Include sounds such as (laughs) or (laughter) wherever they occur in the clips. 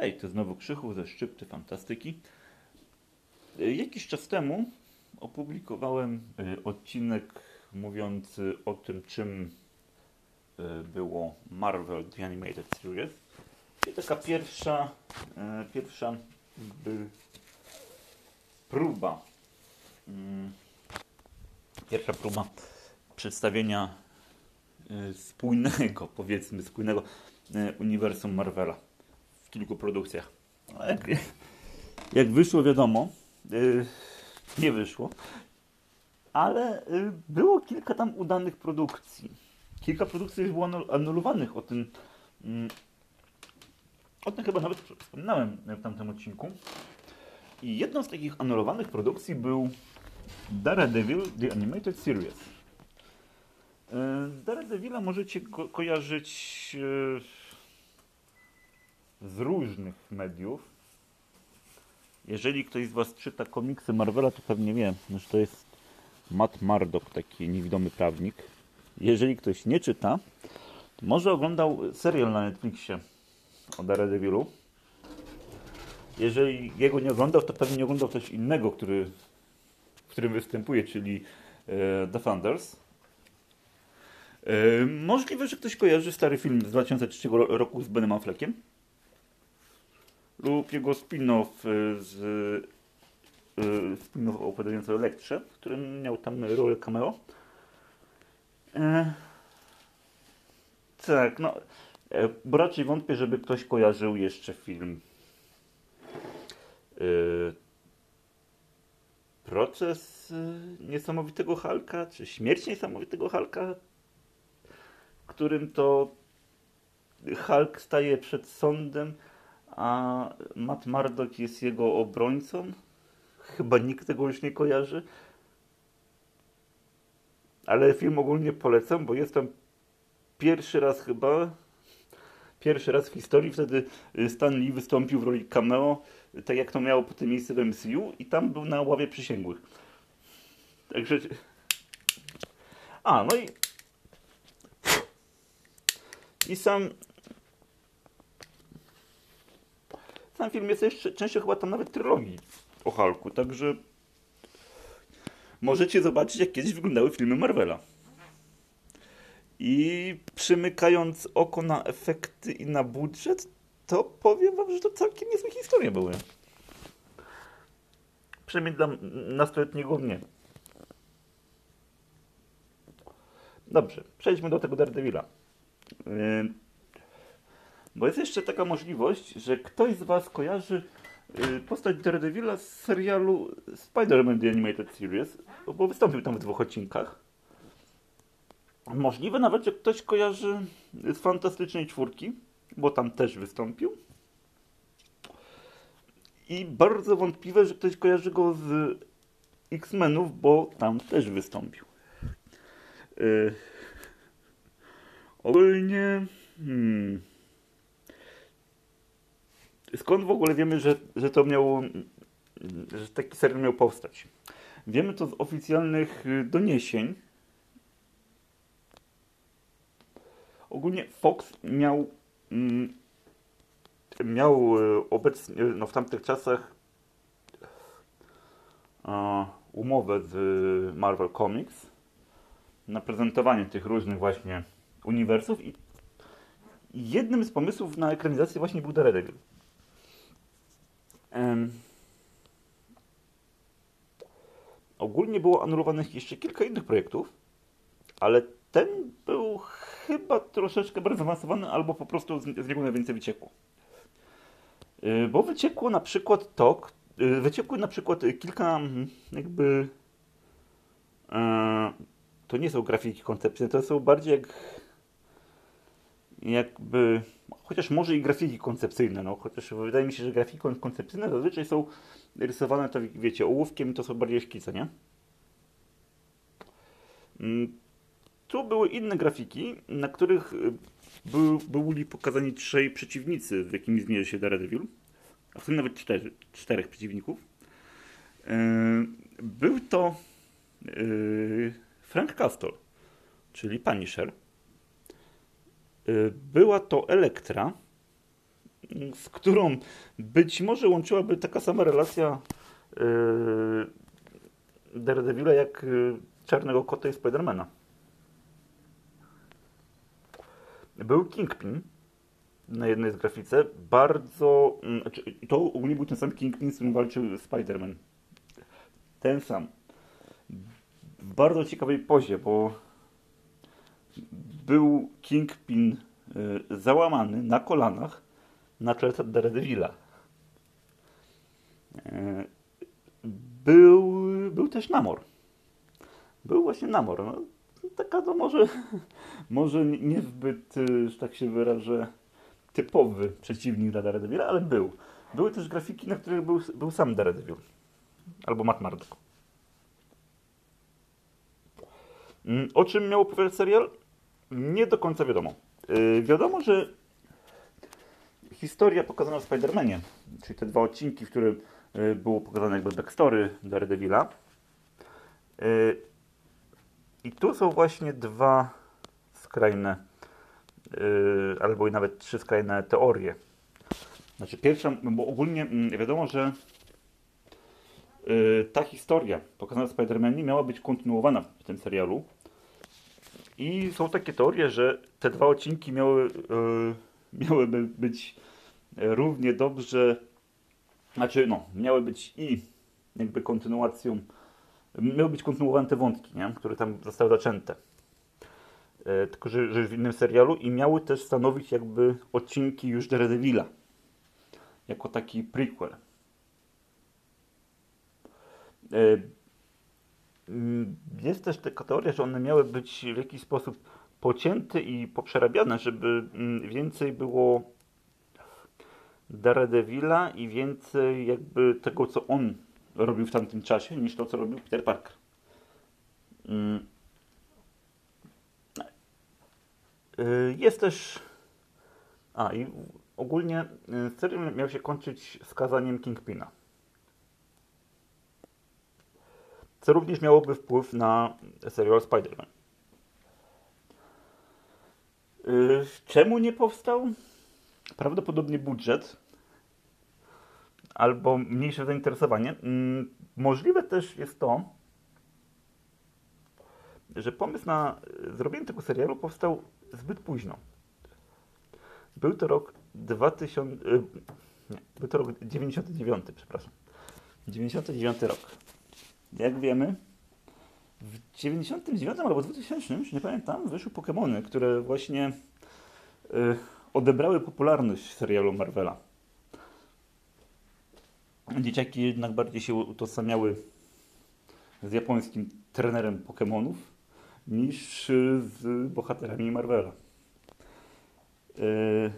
Hej, to znowu Krzychu ze Szczypty Fantastyki. Y, Jakiś czas temu opublikowałem y, odcinek mówiący o tym, czym y, było Marvel The Animated Series. I taka pierwsza, pierwsza próba, mm, pierwsza próba przedstawienia spójnego, powiedzmy, spójnego uniwersum Marvela w kilku produkcjach. No, Jak, jak wyszło, wiadomo, y, nie wyszło, ale y, było kilka tam udanych produkcji. Kilka produkcji było anul- anulowanych o tym. mm, O tym chyba nawet wspominałem w tamtym odcinku. I jedną z takich anulowanych produkcji był Daredevil The Animated Series. Y, Daredevila możecie ko- kojarzyć z różnych mediów. Jeżeli ktoś z Was czyta komiksy Marvela, to pewnie wie, że to jest Matt Murdock, taki niewidomy prawnik. Jeżeli ktoś nie czyta, to może oglądał serial na Netflixie o Daredevilu. Jeżeli jego nie oglądał, to pewnie nie oglądał coś innego, który, w którym występuje, czyli e, The Thunders. E, możliwe, że ktoś kojarzy stary film z 2003 ro- roku z Benem Affleckiem lub jego spin-off y, z y, spin-off opowiadający o Elektrze, w którym miał tam rolę cameo. E, tak, no, e, bo raczej wątpię, żeby ktoś kojarzył jeszcze film y, Proces y, Niesamowitego Halka, czy Śmierć Niesamowitego Halka, w którym to Hulk staje przed sądem, a Matt Murdock jest jego obrońcą. Chyba nikt tego już nie kojarzy. Ale film ogólnie polecam, bo jest tam pierwszy raz chyba, pierwszy raz w historii, wtedy Stan Lee wystąpił w roli cameo, tak jak to miało potem miejsce w MCU i tam był na ławie przysięgłych. Także... A, no i... I sam Sam film jest jeszcze częścią chyba tam nawet trylogii o Hulku, także możecie zobaczyć, jak kiedyś wyglądały filmy Marvela. I przymykając oko na efekty i na budżet, to powiem wam, że to całkiem niezłe historie były. Przynajmniej dla nastoletniego mnie. Dobrze, przejdźmy do tego Daredevila. Yy, bo jest jeszcze taka możliwość, że ktoś z Was kojarzy y, postać Daredevila z serialu Spider-Man The Animated Series, bo wystąpił tam w dwóch odcinkach. Możliwe nawet, że ktoś kojarzy z Fantastycznej Czwórki, bo tam też wystąpił. I bardzo wątpliwe, że ktoś kojarzy go z X-Menów, bo tam też wystąpił. Yy, ogólnie... Hmm, skąd w ogóle wiemy, że, że to miało, że taki serial miał powstać? Wiemy to z oficjalnych y, doniesień. Ogólnie Fox miał mm, miał y, obecnie, no w tamtych czasach umowę z Marvel Comics na prezentowanie tych różnych właśnie uniwersów i jednym z pomysłów na ekranizację właśnie był Daredevil. Ogólnie było anulowanych jeszcze kilka innych projektów, ale ten był chyba troszeczkę bardziej zaawansowany, albo po prostu z, z niego najwięcej wyciekło. Y, Bo wyciekło na przykład to, k- y, wyciekły na przykład kilka jakby e, to nie są grafiki koncepcyjne, to są bardziej jak jakby, chociaż może i grafiki koncepcyjne, no, chociaż wydaje mi się, że grafiki kon- koncepcyjne zazwyczaj są rysowane, to wiecie, ołówkiem, to są bardziej szkice, nie? Mm, Tu były inne grafiki, na których y, był, byli pokazani trzej przeciwnicy, w jakim zmierzy się Daredevil, a w tym nawet cztery, czterech przeciwników. Yy, Był to yy, Frank Castle, czyli Punisher. Y, Była to Elektra, z którą być może łączyłaby taka sama relacja yy, Daredevila jak yy, Czarnego Kota i Spidermana. Był Kingpin na jednej z grafice, bardzo... Yy, to ogólnie był ten sam Kingpin, z którym walczył Spider-Man. Ten sam. W bardzo ciekawej pozie, bo był Kingpin y, załamany na kolanach na tle Daredevila. Y, był, był też Namor. Był właśnie Namor. No, taka to może, (laughs) może niezbyt, y, że tak się wyrażę, typowy przeciwnik dla Daredevila, ale był. Były też grafiki, na których był, był sam Daredevil. Albo Matt Murdock. Mm, o czym miał opowiadać serial? Nie do końca wiadomo. Yy, wiadomo, że historia pokazana w Spider-Manie, czyli te dwa odcinki, w których yy, było pokazane jakby backstory Daredevila. Yy, I tu są właśnie dwa skrajne, yy, albo i nawet trzy skrajne teorie. Znaczy pierwsza, bo ogólnie mm, wiadomo, że yy, ta historia pokazana w Spider-Manie miała być kontynuowana w tym serialu. I są takie teorie, że te dwa odcinki miały, yy, miałyby być równie dobrze, znaczy no, miały być i jakby kontynuacją, miały być kontynuowane te wątki, nie? które tam zostały zaczęte. Yy, tylko, że, że w innym serialu i miały też stanowić jakby odcinki już Daredevila. Jako taki prequel. Yy, jest też taka teoria, że one miały być w jakiś sposób pocięte i poprzerabiane, żeby mm, więcej było Daredevila i więcej jakby tego, co on robił w tamtym czasie, niż to, co robił Peter Parker. Mm. Y, jest też... A, i ogólnie y, serial miał się kończyć skazaniem Kingpina. Co również miałoby wpływ na serial Spider-Man. Y, czemu nie powstał? Prawdopodobnie budżet albo mniejsze zainteresowanie. Mm, możliwe też jest to, że pomysł na zrobienie tego serialu powstał zbyt późno. Był to rok 2000, y, nie, był to rok 99, przepraszam. 99 rok jak wiemy, w 99 albo 2000, już nie pamiętam, wyszły Pokémony, które właśnie y, odebrały popularność serialu Marvela. Dzieciaki jednak bardziej się utożsamiały z japońskim trenerem Pokémonów niż z bohaterami Marvela. Y,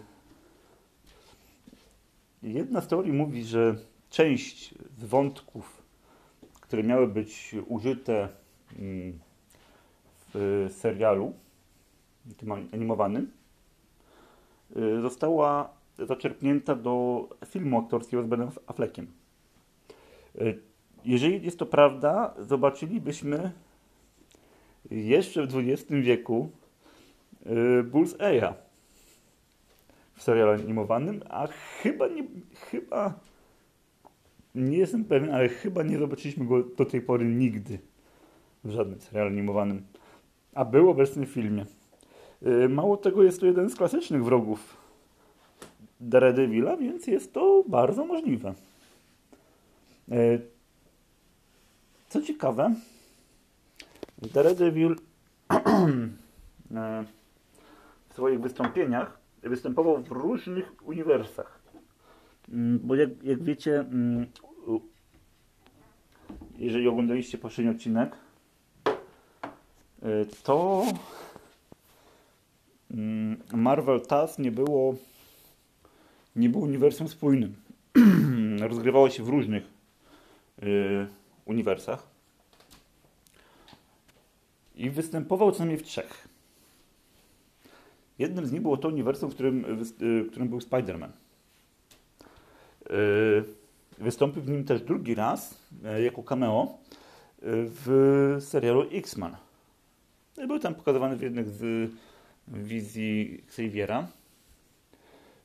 jedna z teorii mówi, że część z wątków które miały być użyte mm, w serialu tym animowanym, y, została zaczerpnięta do filmu aktorskiego z Benem Affleckiem. Y, jeżeli jest to prawda, zobaczylibyśmy jeszcze w XX wieku y, Bullseye'a w serialu animowanym, a chyba nie, chyba nie jestem pewien, ale chyba nie zobaczyliśmy go do tej pory nigdy w żadnym serialu animowanym. A był obecny w filmie. Y, mało tego, jest to jeden z klasycznych wrogów Daredevila, więc jest to bardzo możliwe. Y, co ciekawe, Daredevil (clears throat) y, w swoich wystąpieniach występował w różnych uniwersach. Mm, bo jak, jak wiecie, mm, jeżeli oglądaliście poprzedni odcinek, y, to mm, Marvel TAS nie było nie było uniwersum spójnym. (clears throat) Rozgrywało się w różnych y, uniwersach. I występował co najmniej w trzech. Jednym z nich było to uniwersum, w którym, y, w którym był Spider-Man. Y, wystąpił w nim też drugi raz y, jako cameo y, w serialu X-Men. Był tam pokazywany w jednych z wizji Xaviera.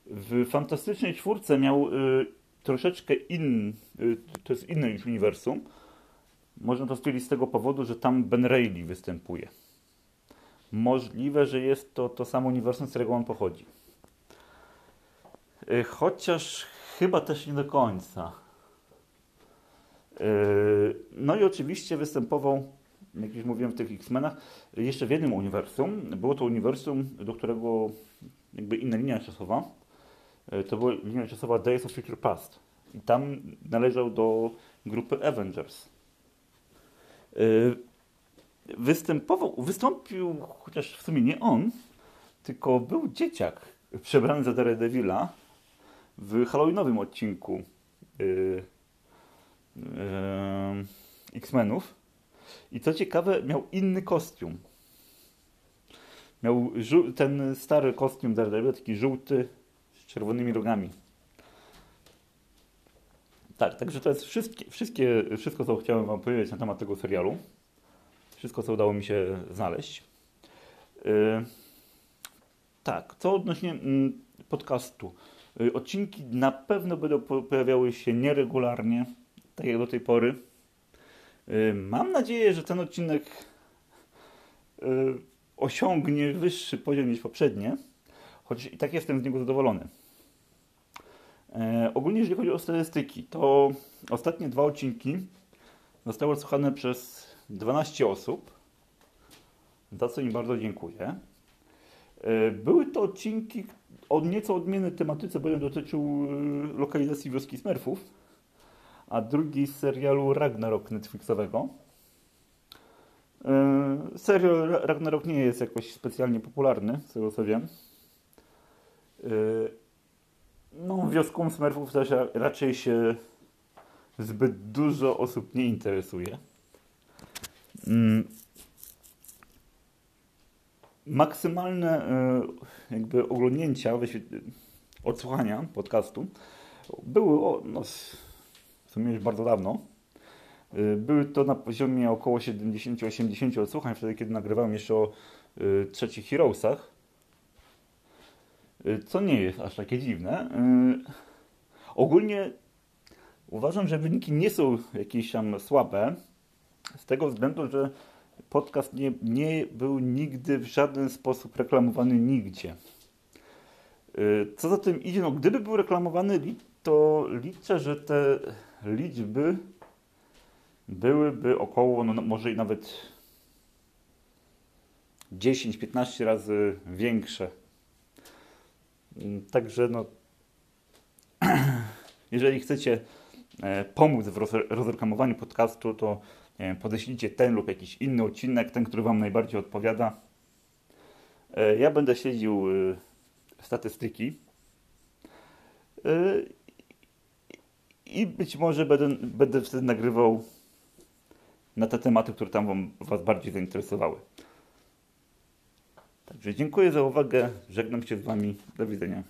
W Fantastycznej Czwórce miał y, troszeczkę inny, to jest inne niż uniwersum. Można to stwierdzić z tego powodu, że tam Ben Reilly występuje. Możliwe, że jest to to samo uniwersum, z którego on pochodzi. Chociaż chyba też nie do końca. Y, no i oczywiście występował, jak już mówiłem w tych X-Menach, jeszcze w jednym uniwersum. Było to uniwersum, do którego jakby inna linia czasowa. Y, to była linia czasowa Days of Future Past. I tam należał do grupy Avengers. Występował, wystąpił, chociaż w sumie nie on, tylko był dzieciak przebrany za Daredevila w Halloweenowym odcinku yy, yy, X-Menów. I co ciekawe, miał inny kostium. Miał ten stary kostium Daredevil, taki żółty z czerwonymi rogami. Tak, także to jest wszystkie, wszystkie, wszystko, co chciałem Wam powiedzieć na temat tego serialu. Wszystko, co udało mi się znaleźć. Yy, tak, co odnośnie mm, podcastu. Y, odcinki na pewno będą pojawiały się nieregularnie, tak jak do tej pory. Y, mam nadzieję, że ten odcinek y, osiągnie wyższy poziom niż poprzednie, choć i tak jestem z niego zadowolony. E, ogólnie, jeżeli chodzi o statystyki, to ostatnie dwa odcinki zostały odsłuchane przez 12 osób, za co im bardzo dziękuję. E, były to odcinki, o nieco odmiennej tematyce, bo jeden dotyczył y, lokalizacji wioski Smurfów, a drugi z serialu Ragnarok Netflixowego. Y, serial Ragnarok nie jest jakoś specjalnie popularny, z tego co wiem. Y, no, wioską Smurfów też raczej się zbyt dużo osób nie interesuje. Mm, maksymalne e, jakby oglądnięcia, odsłuchania podcastu były o, no, sumie już bardzo dawno. E, były to na poziomie około 70-80 odsłuchań, wtedy kiedy nagrywałem jeszcze o y, trzecich Heroesach. Y, co nie jest aż takie dziwne. Y, ogólnie uważam, że wyniki nie są jakieś tam słabe, z tego względu, że podcast nie, nie był nigdy w żaden sposób reklamowany nigdzie. Y, co za tym idzie, no gdyby był reklamowany, to liczę, że te liczby byłyby około, no może i nawet 10-15 razy większe. Także no, (clears throat) jeżeli chcecie e, pomóc w rozreklamowaniu podcastu, to nie podeślijcie ten lub jakiś inny odcinek, ten, który Wam najbardziej odpowiada. E, ja będę śledził e, statystyki e, i być może będę, będę wtedy nagrywał na te tematy, które tam wam, Was bardziej zainteresowały. Także dziękuję za uwagę, żegnam się z Wami, do widzenia.